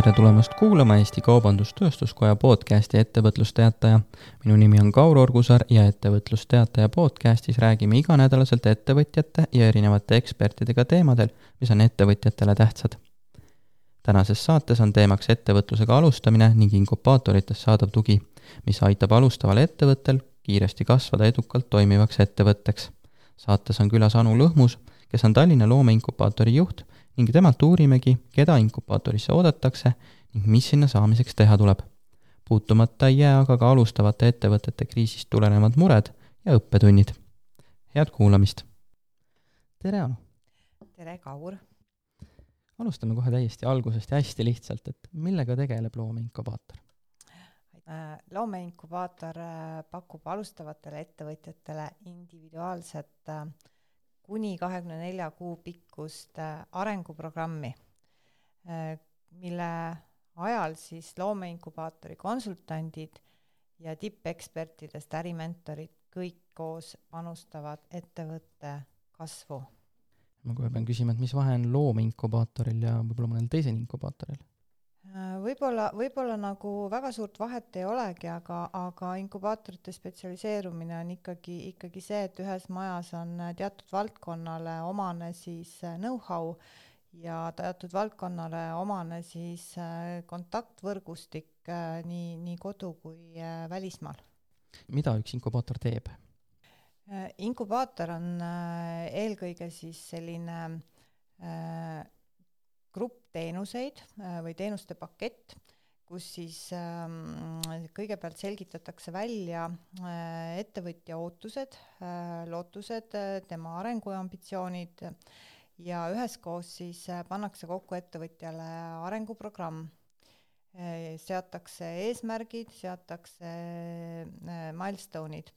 tere tulemast kuulama Eesti Kaubandus-Tööstuskoja podcasti Ettevõtlusteataja. minu nimi on Kaur Orgusaar ja Ettevõtlusteataja podcastis räägime iganädalaselt ettevõtjate ja erinevate ekspertidega teemadel, mis on ettevõtjatele tähtsad. tänases saates on teemaks ettevõtlusega alustamine ning inkubaatorites saadav tugi, mis aitab alustaval ettevõttel kiiresti kasvada edukalt toimivaks ettevõtteks. saates on külas Anu Lõhmus, kes on Tallinna loomeinkubaatori juht ning temalt uurimegi, keda inkubaatorisse oodatakse ning mis sinna saamiseks teha tuleb. puutumata ei jää aga ka alustavate ettevõtete kriisist tulenevad mured ja õppetunnid. head kuulamist! tere, Anu! tere, Kaur! alustame kohe täiesti algusest ja hästi lihtsalt, et millega tegeleb loomeinkubaator? Äh, loomeinkubaator äh, pakub alustavatele ettevõtjatele individuaalset äh, kuni kahekümne nelja kuu pikkust äh, arenguprogrammi, äh, mille ajal siis loomeinkubaatori konsultandid ja tippekspertidest ärimentorid kõik koos panustavad ettevõtte kasvu. ma kohe pean küsima, et mis vahe on loomeinkubaatoril ja võib-olla mõnel teisel inkubaatoril? Äh, võib-olla, võib-olla nagu väga suurt vahet ei olegi, aga, aga inkubaatorite spetsialiseerumine on ikkagi, ikkagi see, et ühes majas on teatud valdkonnale omane siis äh, know-how ja teatud valdkonnale omane siis äh, kontaktvõrgustik nii, nii kodu kui välismaal. mida üks inkubaator teeb? inkubaator on eelkõige siis selline grupp teenuseid äh, või teenuste pakett, kus siis ähm, kõigepealt selgitatakse välja äh, ettevõtja ootused, äh, lootused, tema arenguambitsioonid ja üheskoos siis pannakse kokku ettevõtjale arenguprogramm. seatakse eesmärgid, seatakse milestone'id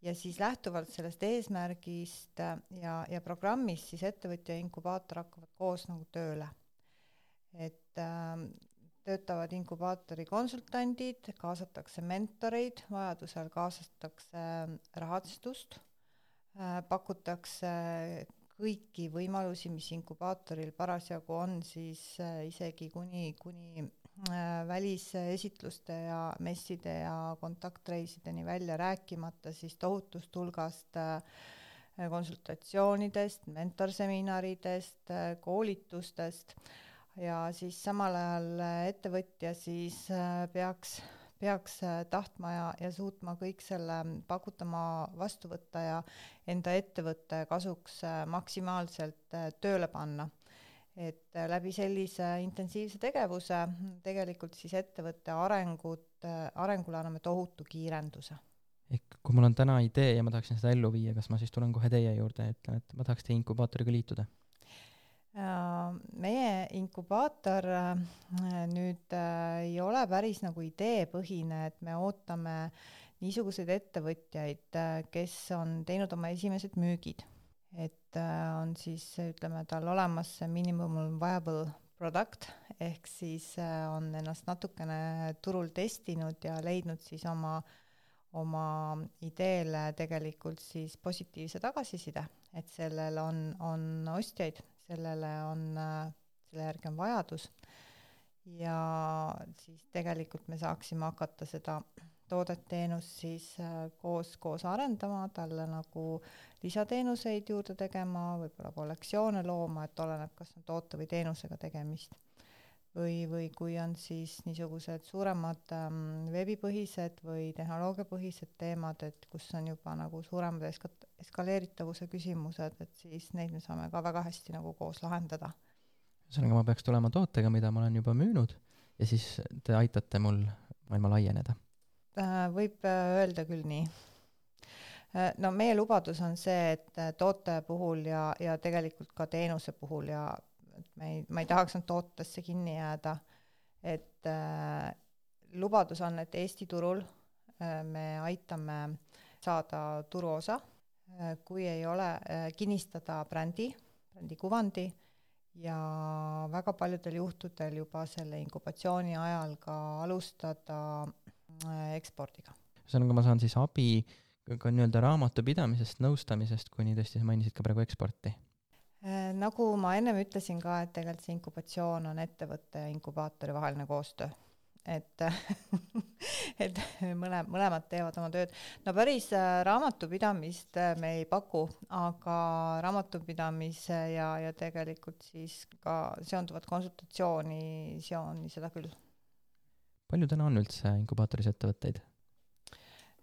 ja siis lähtuvalt sellest eesmärgist ja, ja programmist siis ettevõtja ja inkubaator hakkavad koos nagu tööle et äh, töötavad inkubaatori konsultandid, kaasatakse mentoreid, vajadusel kaasatakse ähm, rahastust äh,, pakutakse kõiki võimalusi, mis inkubaatoril parasjagu on, siis äh, isegi kuni, kuni äh, välisesitluste ja messide ja kontaktreisideni välja, rääkimata siis tohutust hulgast äh, konsultatsioonidest, mentorseminaridest, äh, koolitustest ja siis samal ajal äh, ettevõtja siis äh, peaks, peaks äh, tahtma ja, ja suutma kõik selle pakutama vastu võtta ja enda ettevõtte kasuks maksimaalselt tööle panna. et läbi sellise intensiivse tegevuse tegelikult siis ettevõtte arengut, arengule anname tohutu kiirenduse ehk kui mul on täna idee ja ma tahaksin seda ellu viia, kas ma siis tulen kohe teie juurde ja ütlen, et ma tahaks teie inkubaatoriga liituda? Meie inkubaator äh, nüüd äh, ei ole päris nagu ideepõhine, et me ootame niisuguseid ettevõtjaid, äh, kes on teinud oma esimesed müügid. et on siis, ütleme, tal olemas see minimum viable product ehk siis on ennast natukene turul testinud ja leidnud siis oma, oma ideele tegelikult siis positiivse tagasiside, et sellel on, on ostjaid sellele on, selle järgi on vajadus. Ja siis tegelikult me saaksime hakata seda toodet-teenust siis äh, koos, koos arendama, talle nagu lisateenuseid juurde tegema, võib-olla kollektsioone looma, et oleneb, kas on toote või teenusega tegemist või, või kui on siis niisugused suuremad ähm, veebipõhised või tehnoloogiapõhised teemad, et kus on juba nagu suuremad eska-, eskaleeritavuse küsimused, et siis neid me saame ka väga hästi nagu koos lahendada. ühesõnaga, ma peaks tulema tootega, mida ma olen juba müünud ja siis te aitate mul maailma laieneda äh,? võib äh, öelda küll nii äh, no meie lubadus on see, et toote puhul ja, ja tegelikult ka teenuse puhul ja et me ei, ma ei tahaks nüüd tootesse kinni jääda, et äh, lubadus on, et Eesti turul äh, me aitame saada turuosa. Äh,, kui ei ole äh,, kinnistada brändi, brändi kuvandi ja väga paljudel juhtudel juba selle inkubatsiooni ajal ka alustada äh, ekspordiga. ühesõnaga, ma saan siis abi ka nii-öelda raamatupidamisest, nõustamisest, kuni tõesti sa mainisid ka praegu eksporti nagu ma ennem ütlesin ka, et tegelikult see inkubatsioon on ettevõtte ja inkubaatori vaheline koostöö et et mõle, mõlemad teevad oma tööd. no päris äh, raamatupidamist äh, me ei paku, aga raamatupidamise ja, ja tegelikult siis ka seonduvat konsultatsiooni, seoni seda küll. palju täna on üldse inkubaatoris ettevõtteid?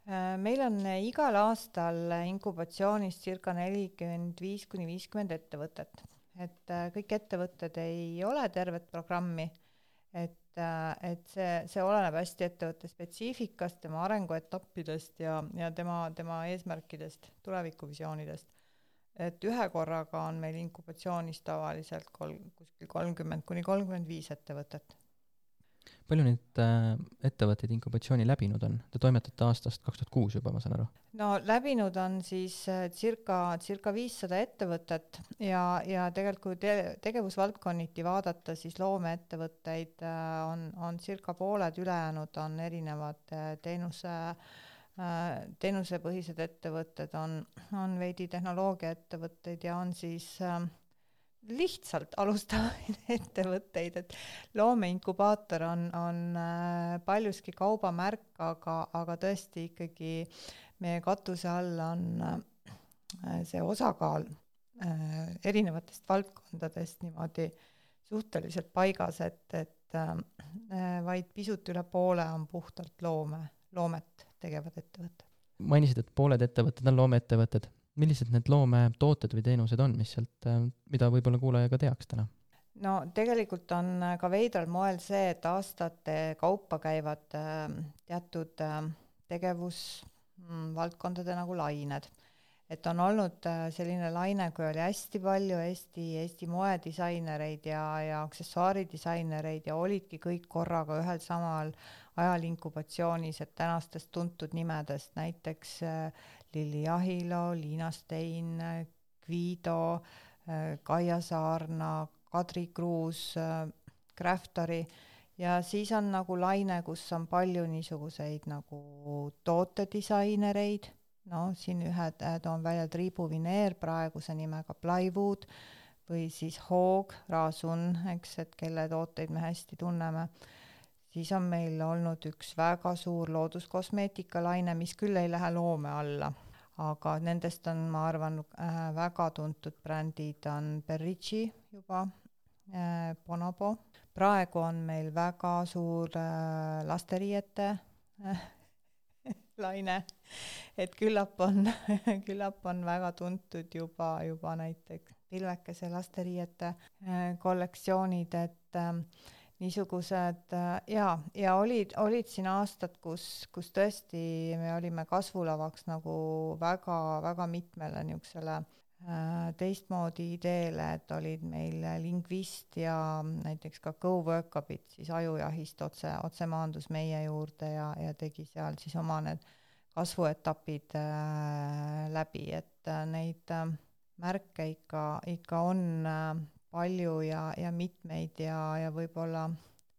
Äh, meil on igal aastal inkubatsioonis circa nelikümmend viis kuni viiskümmend ettevõtet, et kõik ettevõtted ei ole tervet programmi, et et, see, see oleneb hästi ettevõtte spetsiifikast, tema arenguetappidest ja, ja tema, tema eesmärkidest, tulevikuvisioonidest. et ühe korraga on meil inkubatsioonis tavaliselt kolm, kuskil kolmkümmend kuni kolmkümmend viis ettevõtet palju neid äh, ettevõtteid inkubatsiooni läbinud on? Te toimetate aastast kaks tuhat kuus juba, ma saan aru? no läbinud on siis äh, circa, circa viissada ettevõtet ja, ja tegelikult kui te tegevusvaldkonniti vaadata, siis loomeettevõtteid äh, on, on circa pooled, ülejäänud on erinevad teenuse teenusepõhised ettevõtted, on, on veidi tehnoloogiaettevõtteid ja on siis äh, lihtsalt alustavaid ettevõtteid, et loomeinkubaator on, on äh, paljuski kaubamärk, aga, aga tõesti ikkagi meie katuse all on äh, see osakaal äh, erinevatest valdkondadest niimoodi suhteliselt paigas, et, et vaid pisut üle poole on puhtalt loome, loomet tegevad ettevõtted. mainisid, et pooled ettevõtted on loomeettevõtted millised need loometooted või teenused on, mis sealt, äh, mida võib-olla kuulaja ka teaks täna? no tegelikult on äh, ka veidral moel see, et aastate kaupa käivad äh, teatud tegevusvaldkondade nagu lained. et on olnud selline laine, kui oli hästi palju Eesti, Eesti moedisainereid ja, ja aksessuaaridisainereid ja olidki kõik korraga ühel samal ajal inkubatsioonis, et tänastest tuntud nimedest näiteks Lilli Ahilo, Liina Stein, Guido, Kaia Saarna, Kadri Kruus, Craftori ja siis on nagu laine, kus on palju niisuguseid nagu tootedisainereid, no siin ühed toon välja Triibu Vineer praeguse nimega Plywood või siis Hoog, Raasun, eks, et kelle tooteid me hästi tunneme siis on meil olnud üks väga suur looduskosmeetikalaine, mis küll ei lähe loome alla, aga nendest on, ma arvan äh,, väga tuntud brändid on Berrici juba äh,, Bonobo, praegu on meil väga suur äh, lasteriiete laine, et küllap on küllap on väga tuntud juba, juba näiteks Pilvekese lasteriiete kollektsioonid, et äh, niisugused äh, jaa, ja olid, olid siin aastad, kus, kus tõesti me olime kasvulavaks nagu väga-väga mitmele niisugusele äh, teistmoodi ideele, et olid meil lingvist ja näiteks ka Go Workupit siis ajujahist otse, otse maandus meie juurde ja, ja tegi seal siis oma need kasvuetapid äh, läbi, et äh, neid äh, märke ikka, ikka on äh, palju ja, ja mitmeid ja, ja võib-olla,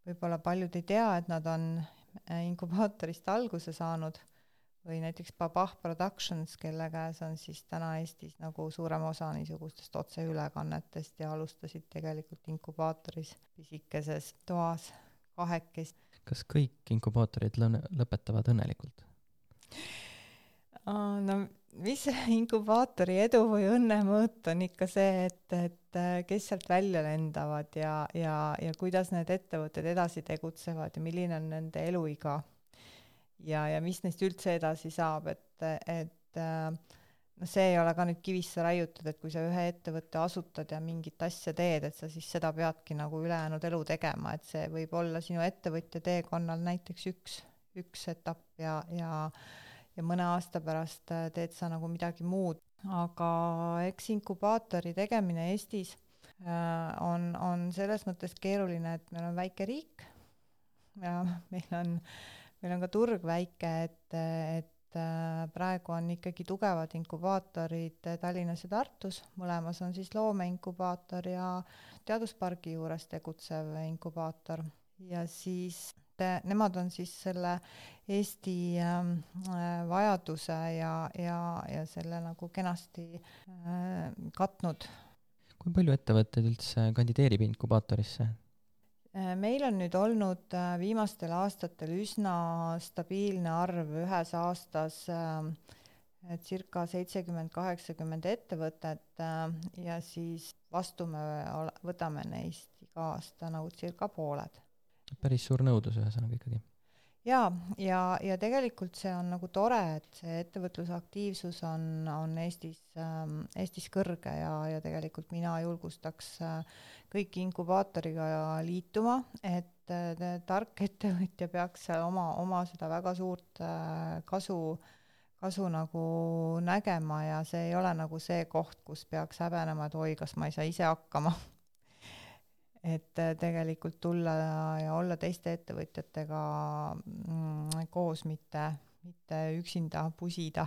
võib-olla paljud ei tea, et nad on äh, inkubaatorist alguse saanud või näiteks Babah Productions, kelle käes on siis täna Eestis nagu suurem osa niisugustest otseülekannetest ja alustasid tegelikult inkubaatoris pisikeses toas kahekesi. kas kõik inkubaatorid lõpetavad õnnelikult? No mis inkubaatori edu või õnne mõõt on ikka see, et, et äh, kes sealt välja lendavad ja, ja, ja kuidas need ettevõtted edasi tegutsevad ja milline on nende eluiga. ja, ja mis neist üldse edasi saab, et, et noh, see ei ole ka nüüd kivisse raiutud, et kui sa ühe ettevõtte asutad ja mingit asja teed, et sa siis seda peadki nagu ülejäänud elu tegema, et see võib olla sinu ettevõtja teekonnal näiteks üks, üks etapp ja, ja ja mõne aasta pärast äh, teed sa nagu midagi muud. aga eks inkubaatori tegemine Eestis äh, on, on selles mõttes keeruline, et meil on väike riik ja meil on, meil on ka turg väike, et, et äh, praegu on ikkagi tugevad inkubaatorid Tallinnas ja Tartus, mõlemas on siis loomeinkubaator ja teaduspargi juures tegutsev inkubaator ja siis nemad on siis selle Eesti ähm, äh, vajaduse ja, ja, ja selle nagu kenasti äh, katnud. kui palju ettevõtteid üldse kandideerib inkubaatorisse? Äh, meil on nüüd olnud äh, viimastel aastatel üsna stabiilne arv ühes aastas äh, circa seitsekümmend, kaheksakümmend ettevõtet ja siis vastu me võtame neist iga aasta nagu circa pooled. Päris suur nõudlus ühesõnaga ikkagi. Jaa, ja, ja tegelikult see on nagu tore, et see ettevõtlusaktiivsus on, on Eestis ähm,, Eestis kõrge ja, ja tegelikult mina julgustaks äh, kõiki inkubaatoriga liituma, et äh, tark ettevõtja peaks oma, oma seda väga suurt äh, kasu kasu nagu nägema ja see ei ole nagu see koht, kus peaks häbenema, et oi, kas ma ei saa ise hakkama et äh, tegelikult tulla ja olla teiste ettevõtjatega mm, koos, mitte, mitte üksinda pusida.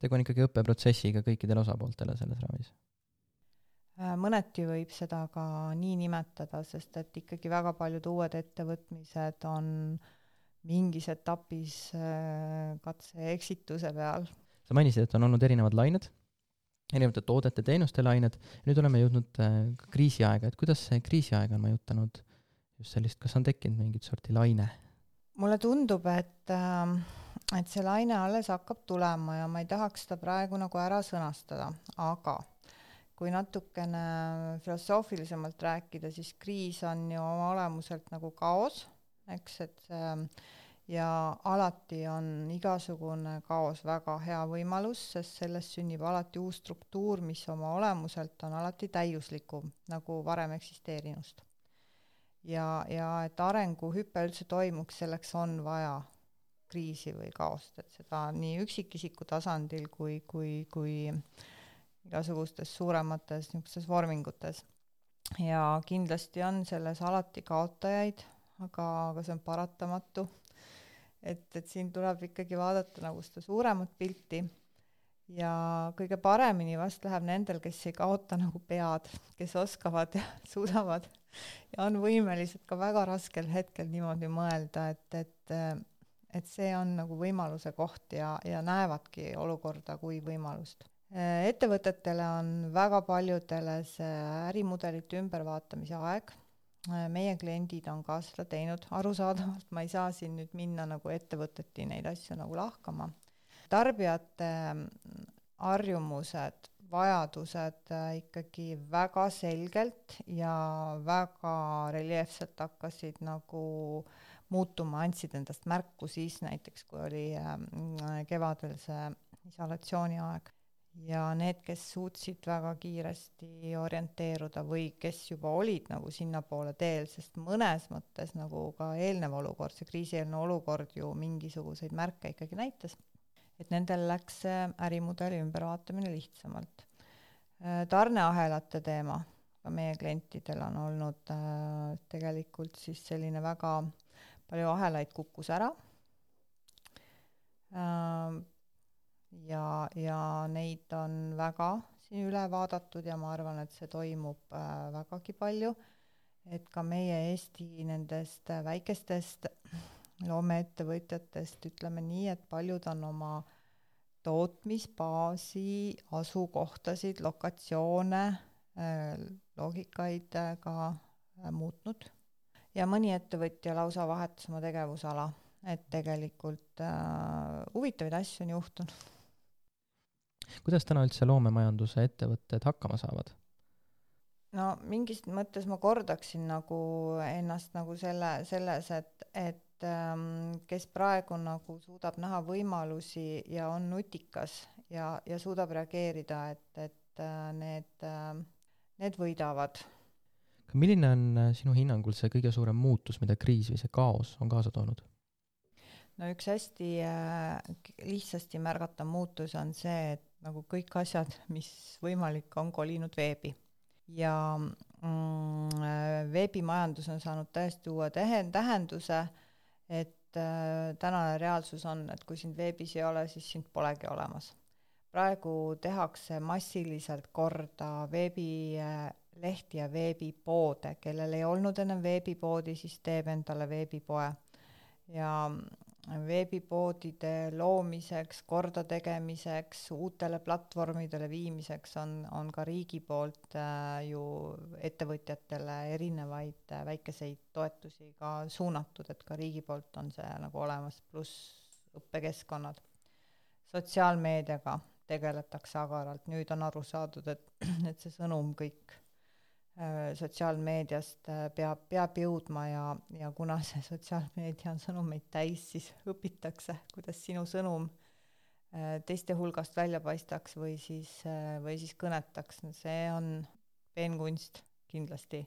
tegu on ikkagi õppeprotsessiga kõikidele osapooltele selles raamis? Äh, mõneti võib seda ka nii nimetada, sest et ikkagi väga paljud uued ettevõtmised on mingis etapis äh, katse-eksituse peal. sa mainisid, et on olnud erinevad lained erinevate toodete-teenuste lained, nüüd oleme jõudnud äh, ka kriisiaega, et kuidas see kriisiaeg on mõjutanud just sellist, kas on tekkinud mingit sorti laine? mulle tundub, et, ähm, et see laine alles hakkab tulema ja ma ei tahaks seda praegu nagu ära sõnastada, aga kui natukene filosoofilisemalt rääkida, siis kriis on ju oma olemuselt nagu kaos, eks, et see ja alati on igasugune kaos väga hea võimalus, sest sellest sünnib alati uus struktuur, mis oma olemuselt on alati täiuslikum nagu varem eksisteerinust. ja, ja et arenguhüpe üldse toimuks, selleks on vaja kriisi või kaost, et seda nii üksikisiku tasandil kui, kui, kui igasugustes suuremates niisugustes vormingutes. ja kindlasti on selles alati kaotajaid, aga, aga see on paratamatu et, et siin tuleb ikkagi vaadata nagu seda suuremat pilti ja kõige paremini vast läheb nendel, kes ei kaota nagu pead, kes oskavad ja suudavad ja on võimelised ka väga raskel hetkel niimoodi mõelda, et, et et see on nagu võimaluse koht ja, ja näevadki olukorda kui võimalust. ettevõtetele on väga paljudele see ärimudelite ümbervaatamise aeg meie kliendid on ka seda teinud, arusaadavalt ma ei saa siin nüüd minna nagu ettevõteti neid asju nagu lahkama. tarbijate mm, harjumused, vajadused äh, ikkagi väga selgelt ja väga reljeefselt hakkasid nagu muutuma, andsid endast märku siis näiteks, kui oli äh, kevadel see isolatsiooniaeg ja need, kes suutsid väga kiiresti orienteeruda või kes juba olid nagu sinnapoole teel, sest mõnes mõttes nagu ka eelnev olukord, see kriisieelne olukord ju mingisuguseid märke ikkagi näitas, et nendel läks see ärimudeli ümbervaatamine lihtsamalt. Äh, tarneahelate teema ka meie klientidel on olnud äh, tegelikult siis selline väga palju ahelaid kukkus ära äh, ja, ja neid on väga siin üle vaadatud ja ma arvan, et see toimub äh, vägagi palju, et ka meie Eesti nendest väikestest loomeettevõtjatest, ütleme nii, et paljud on oma tootmisbaasi, asukohtasid, lokatsioone äh,, loogikaid äh, ka äh, muutnud. Ja mõni ettevõtja lausa vahetas oma tegevusala, et tegelikult äh, huvitavaid asju on juhtunud kuidas täna üldse loomemajanduse ettevõtted hakkama saavad? no mingis mõttes ma kordaksin nagu ennast nagu selle, selles, et, et ähm, kes praegu nagu suudab näha võimalusi ja on nutikas ja, ja suudab reageerida, et, et äh, need äh,, need võidavad. milline on äh, sinu hinnangul see kõige suurem muutus, mida kriis või see kaos on kaasa toonud? no üks hästi äh, lihtsasti märgatav muutus on see, et nagu kõik asjad, mis võimalik, on kolinud veebi. ja mm, äh, veebimajandus on saanud täiesti uue tähe-, tähenduse, et äh, tänane reaalsus on, et kui sind veebis ei ole, siis sind polegi olemas. praegu tehakse massiliselt korda veebilehti ja veebipoode, kellel ei olnud ennem veebipoodi, siis teeb endale veebipoe. ja veebipoodide loomiseks, kordategemiseks, uutele platvormidele viimiseks on, on ka riigi poolt äh, ju ettevõtjatele erinevaid äh, väikeseid toetusi ka suunatud, et ka riigi poolt on see nagu olemas, pluss õppekeskkonnad. sotsiaalmeediaga tegeletakse agaralt, nüüd on aru saadud, et, et see sõnum kõik sotsiaalmeediast äh, peab, peab jõudma ja, ja kuna see sotsiaalmeedia on sõnumeid täis, siis õpitakse, kuidas sinu sõnum äh, teiste hulgast välja paistaks või siis, või siis kõnetaks, see on peenkunst kindlasti.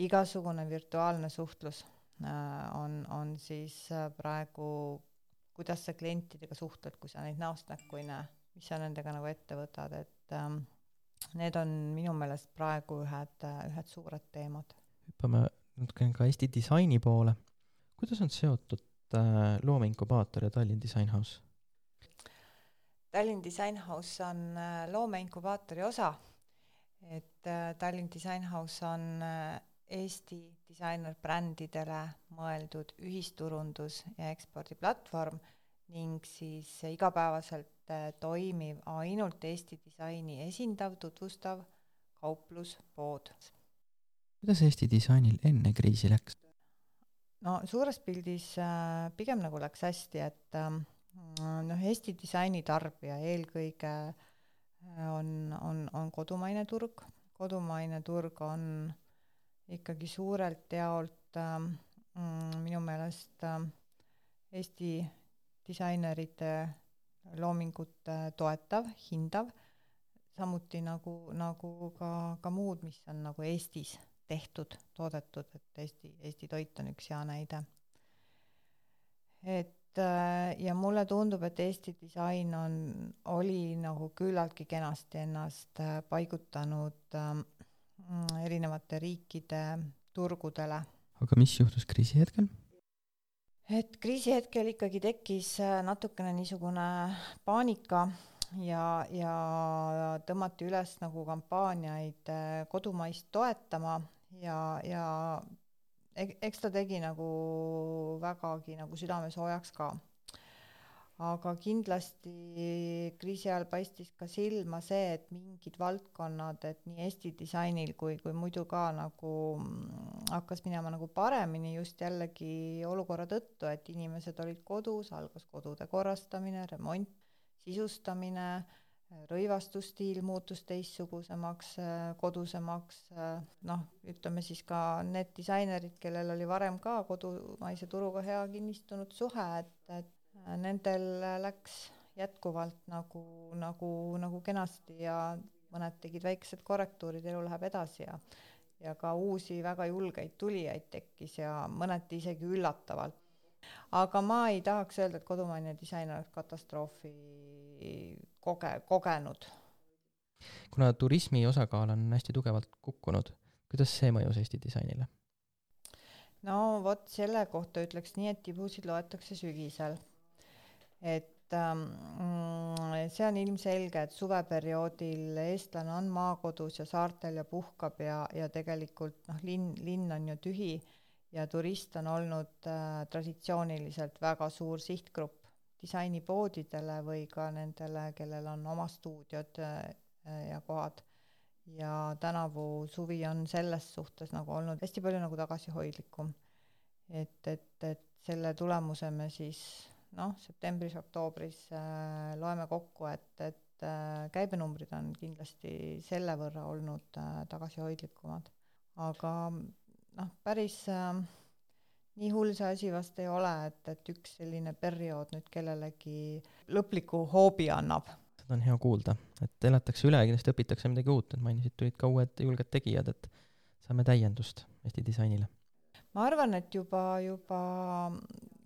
igasugune virtuaalne suhtlus on, on siis praegu, kuidas sa klientidega suhtled, kui sa neid näost näkku ei näe, mis sa nendega nagu ette võtad, et ähm, Need on minu meelest praegu ühed, ühed suured teemad. hüppame natukene ka Eesti disaini poole. kuidas on seotud äh, loomeinkubaator ja Tallinn Design House? Tallinn Design House on äh, loomeinkubaatori osa, et äh, Tallinn Design House on Eesti disainerbrändidele mõeldud ühisturundus- ja ekspordiplatvorm ning siis igapäevaselt toimiv ainult Eesti disaini esindav, tutvustav kaupluspood. kuidas Eesti disainil enne kriisi läks? no suures pildis äh, pigem nagu läks hästi, et äh, noh, Eesti disaini tarbija eelkõige äh, on, on, on kodumaine turg, kodumaine turg on ikkagi suurelt jaolt äh, mm, minu meelest äh, Eesti disainerite loomingut toetav, hindav, samuti nagu, nagu ka, ka muud, mis on nagu Eestis tehtud, toodetud, et Eesti, Eesti toit on üks hea näide. et ja mulle tundub, et Eesti disain on, oli nagu küllaltki kenasti ennast paigutanud äh, erinevate riikide turgudele. aga mis juhtus kriisi hetkel? Et kriisi hetkel ikkagi tekkis äh, natukene niisugune paanika ja, ja tõmmati üles nagu kampaaniaid äh, kodumaist toetama ja, ja eks ta tegi nagu vägagi nagu südamesoojaks ka aga kindlasti kriisi ajal paistis ka silma see, et mingid valdkonnad, et nii Eesti disainil kui, kui muidu ka nagu mm, hakkas minema nagu paremini just jällegi olukorra tõttu, et inimesed olid kodus, algas kodude korrastamine, remont, sisustamine, rõivastusstiil muutus teistsugusemaks, kodusemaks, noh, ütleme siis ka need disainerid, kellel oli varem ka kodumaise turuga hea kinnistunud suhe, et, et nendel läks jätkuvalt nagu, nagu, nagu kenasti ja mõned tegid väiksed korrektuurid, elu läheb edasi ja ja ka uusi väga julgeid tulijaid tekkis ja mõneti isegi üllatavalt. aga ma ei tahaks öelda, et kodumaine disain oleks katastroofi koge-, kogenud. kuna turismi osakaal on hästi tugevalt kukkunud, kuidas see mõjus Eesti disainile? no vot, selle kohta ütleks nii, et tibusid loetakse sügisel et ähm, see on ilmselge, et suveperioodil eestlane on maakodus ja saartel ja puhkab ja, ja tegelikult noh, linn, linn on ju tühi ja turist on olnud äh, traditsiooniliselt väga suur sihtgrupp disainipoodidele või ka nendele, kellel on oma stuudiod äh, ja kohad. ja tänavu suvi on selles suhtes nagu olnud hästi palju nagu tagasihoidlikum. et, et, et selle tulemuse me siis noh, septembris-oktoobris äh, loeme kokku, et, et äh, käibenumbrid on kindlasti selle võrra olnud äh, tagasihoidlikumad. aga noh, päris nii hull see asi vast ei ole, et, et üks selline periood nüüd kellelegi lõpliku hoobi annab. seda on hea kuulda, et elatakse üle ja kindlasti õpitakse midagi uut, et mainisid, tulid ka uued julged tegijad, et saame täiendust Eesti disainile. ma arvan, et juba, juba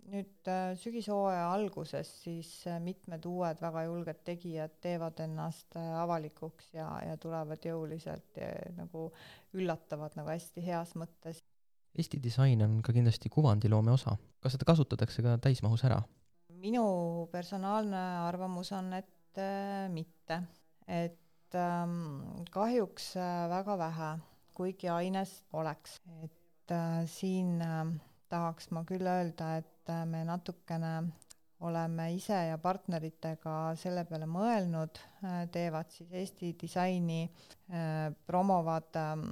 nüüd äh, sügishooaja alguses siis äh, mitmed uued väga julged tegijad teevad ennast äh, avalikuks ja, ja tulevad jõuliselt ja nagu üllatavad nagu hästi heas mõttes. Eesti disain on ka kindlasti kuvandiloome osa. kas seda kasutatakse ka täismahus ära? minu personaalne arvamus on, et äh, mitte. et ähm, kahjuks äh, väga vähe, kuigi aines oleks. et äh, siin äh, tahaks ma küll öelda, et et me natukene oleme ise ja partneritega selle peale mõelnud, teevad siis Eesti disaini promovad ähm,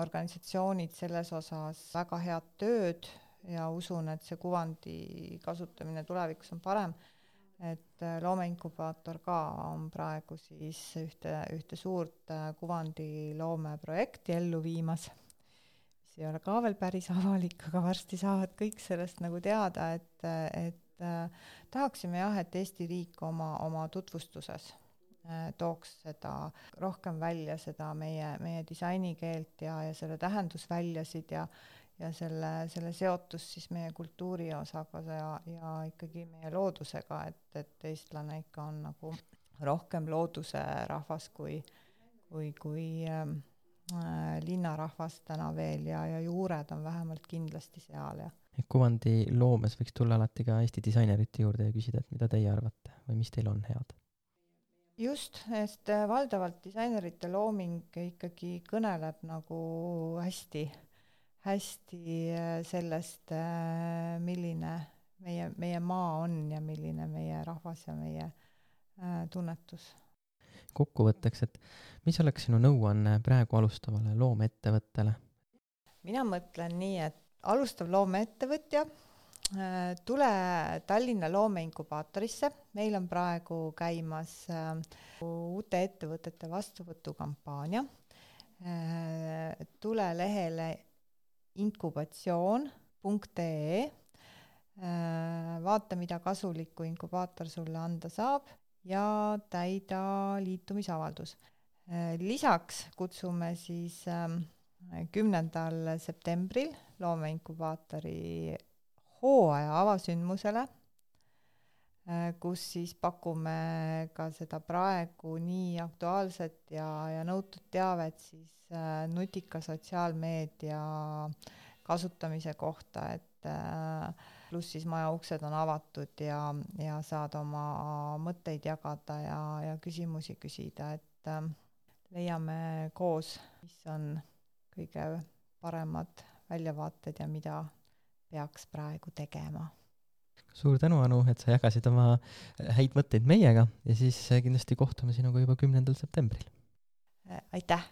organisatsioonid selles osas väga head tööd ja usun, et see kuvandi kasutamine tulevikus on parem. Et äh, loomeinkubaator ka on praegu siis ühte, ühte suurt äh, kuvandiloome projekti ellu viimas, mis ei ole ka veel päris avalik, aga varsti saavad kõik sellest nagu teada, et, et äh, tahaksime jah, et Eesti riik oma, oma tutvustuses äh, tooks seda rohkem välja, seda meie, meie disainikeelt ja, ja selle tähendusväljasid ja ja selle, selle seotus siis meie kultuuri osaga ja, ja ikkagi meie loodusega, et, et eestlane ikka on nagu rohkem looduse rahvas kui, kui, kui ähm, äh, linnarahvas täna veel ja, ja juured on vähemalt kindlasti seal ja. kuvandi loomes võiks tulla alati ka Eesti disainerite juurde ja küsida, et mida teie arvate või mis teil on head? just, sest äh, valdavalt disainerite looming ikkagi kõneleb nagu hästi hästi äh, sellest, milline meie, meie maa on ja milline meie rahvas ja meie tunnetus. Kokkuvõtteks, et mis oleks sinu nõuanne praegu alustavale loomeettevõttele? mina mõtlen nii, et alustav loomeettevõtja, tule Tallinna loomeinkubaatorisse, meil on praegu käimas uute ettevõtete vastuvõtukampaania. tule lehele inkubatsioon.ee. Äh, vaata, mida kasulikku inkubaator sulle anda saab ja täida liitumisavaldus. Äh, lisaks kutsume siis ähm, kümnendal septembril loomeinkubaatori hooaja avasündmusele, äh, kus siis pakume ka seda praegu nii aktuaalset ja, ja nõutud teavet siis Äh, nutika sotsiaalmeedia kasutamise kohta, et äh, pluss siis maja uksed on avatud ja, ja saad oma mõtteid jagada ja, ja küsimusi küsida, et äh, leiame koos, mis on kõige paremad väljavaated ja mida peaks praegu tegema suur tänu, Anu, et sa jagasid oma häid mõtteid meiega ja siis kindlasti kohtume sinuga juba kümnendal septembril. aitäh!